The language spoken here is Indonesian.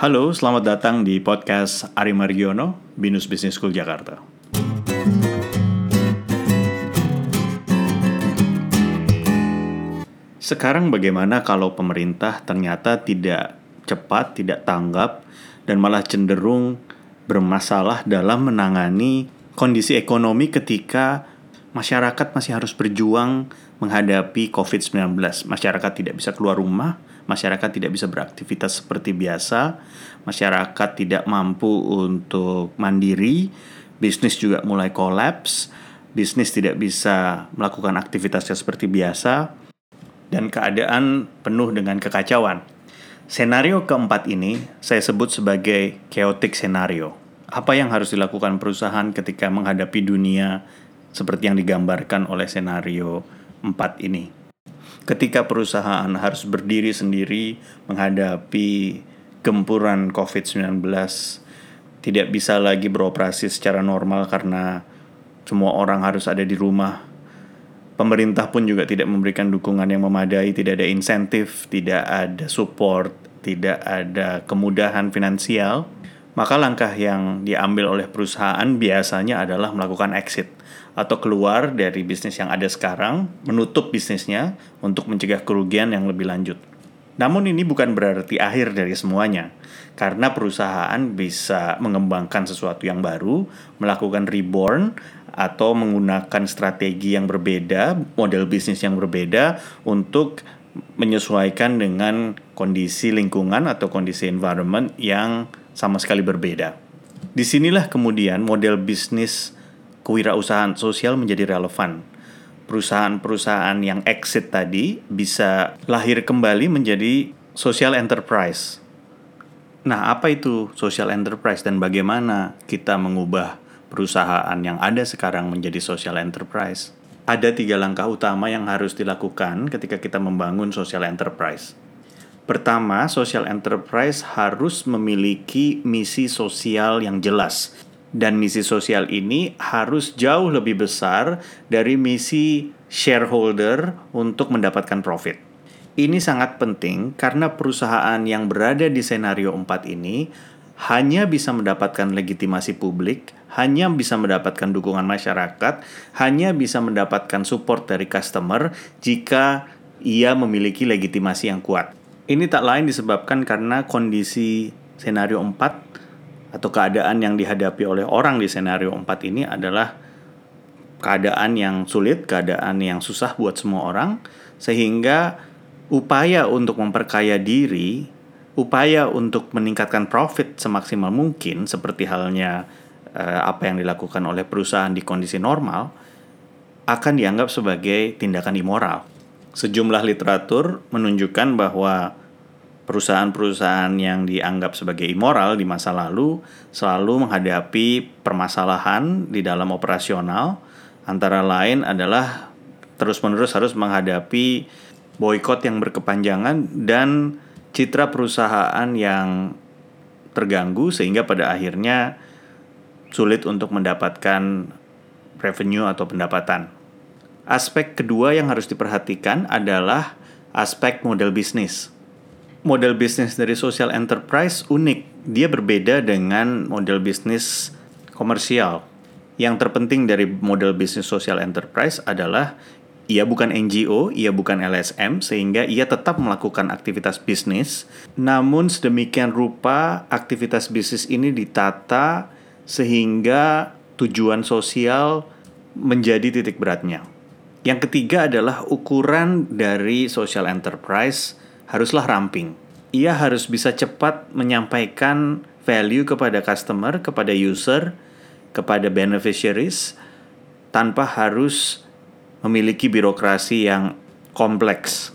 Halo, selamat datang di podcast Ari Margiono, Binus Business School Jakarta. Sekarang bagaimana kalau pemerintah ternyata tidak cepat, tidak tanggap, dan malah cenderung bermasalah dalam menangani kondisi ekonomi ketika masyarakat masih harus berjuang menghadapi COVID-19. Masyarakat tidak bisa keluar rumah, masyarakat tidak bisa beraktivitas seperti biasa, masyarakat tidak mampu untuk mandiri, bisnis juga mulai kolaps, bisnis tidak bisa melakukan aktivitasnya seperti biasa, dan keadaan penuh dengan kekacauan. Senario keempat ini saya sebut sebagai chaotic scenario. Apa yang harus dilakukan perusahaan ketika menghadapi dunia seperti yang digambarkan oleh senario 4 ini? Ketika perusahaan harus berdiri sendiri menghadapi gempuran COVID-19 tidak bisa lagi beroperasi secara normal karena semua orang harus ada di rumah. Pemerintah pun juga tidak memberikan dukungan yang memadai, tidak ada insentif, tidak ada support, tidak ada kemudahan finansial. Maka langkah yang diambil oleh perusahaan biasanya adalah melakukan exit atau keluar dari bisnis yang ada sekarang, menutup bisnisnya untuk mencegah kerugian yang lebih lanjut. Namun ini bukan berarti akhir dari semuanya, karena perusahaan bisa mengembangkan sesuatu yang baru, melakukan reborn, atau menggunakan strategi yang berbeda, model bisnis yang berbeda untuk menyesuaikan dengan kondisi lingkungan atau kondisi environment yang sama sekali berbeda. Di sinilah kemudian model bisnis kewirausahaan sosial menjadi relevan. Perusahaan-perusahaan yang exit tadi bisa lahir kembali menjadi social enterprise. Nah, apa itu social enterprise dan bagaimana kita mengubah perusahaan yang ada sekarang menjadi social enterprise? Ada tiga langkah utama yang harus dilakukan ketika kita membangun social enterprise. Pertama, social enterprise harus memiliki misi sosial yang jelas dan misi sosial ini harus jauh lebih besar dari misi shareholder untuk mendapatkan profit. Ini sangat penting karena perusahaan yang berada di senario 4 ini hanya bisa mendapatkan legitimasi publik, hanya bisa mendapatkan dukungan masyarakat, hanya bisa mendapatkan support dari customer jika ia memiliki legitimasi yang kuat. Ini tak lain disebabkan karena kondisi senario 4 atau keadaan yang dihadapi oleh orang di senario 4 ini adalah keadaan yang sulit, keadaan yang susah buat semua orang sehingga upaya untuk memperkaya diri, upaya untuk meningkatkan profit semaksimal mungkin seperti halnya eh, apa yang dilakukan oleh perusahaan di kondisi normal akan dianggap sebagai tindakan immoral. Sejumlah literatur menunjukkan bahwa perusahaan-perusahaan yang dianggap sebagai immoral di masa lalu selalu menghadapi permasalahan di dalam operasional antara lain adalah terus-menerus harus menghadapi boykot yang berkepanjangan dan citra perusahaan yang terganggu sehingga pada akhirnya sulit untuk mendapatkan revenue atau pendapatan. Aspek kedua yang harus diperhatikan adalah aspek model bisnis model bisnis dari social enterprise unik. Dia berbeda dengan model bisnis komersial. Yang terpenting dari model bisnis social enterprise adalah ia bukan NGO, ia bukan LSM, sehingga ia tetap melakukan aktivitas bisnis. Namun sedemikian rupa aktivitas bisnis ini ditata sehingga tujuan sosial menjadi titik beratnya. Yang ketiga adalah ukuran dari social enterprise haruslah ramping. Ia harus bisa cepat menyampaikan value kepada customer, kepada user, kepada beneficiaries tanpa harus memiliki birokrasi yang kompleks.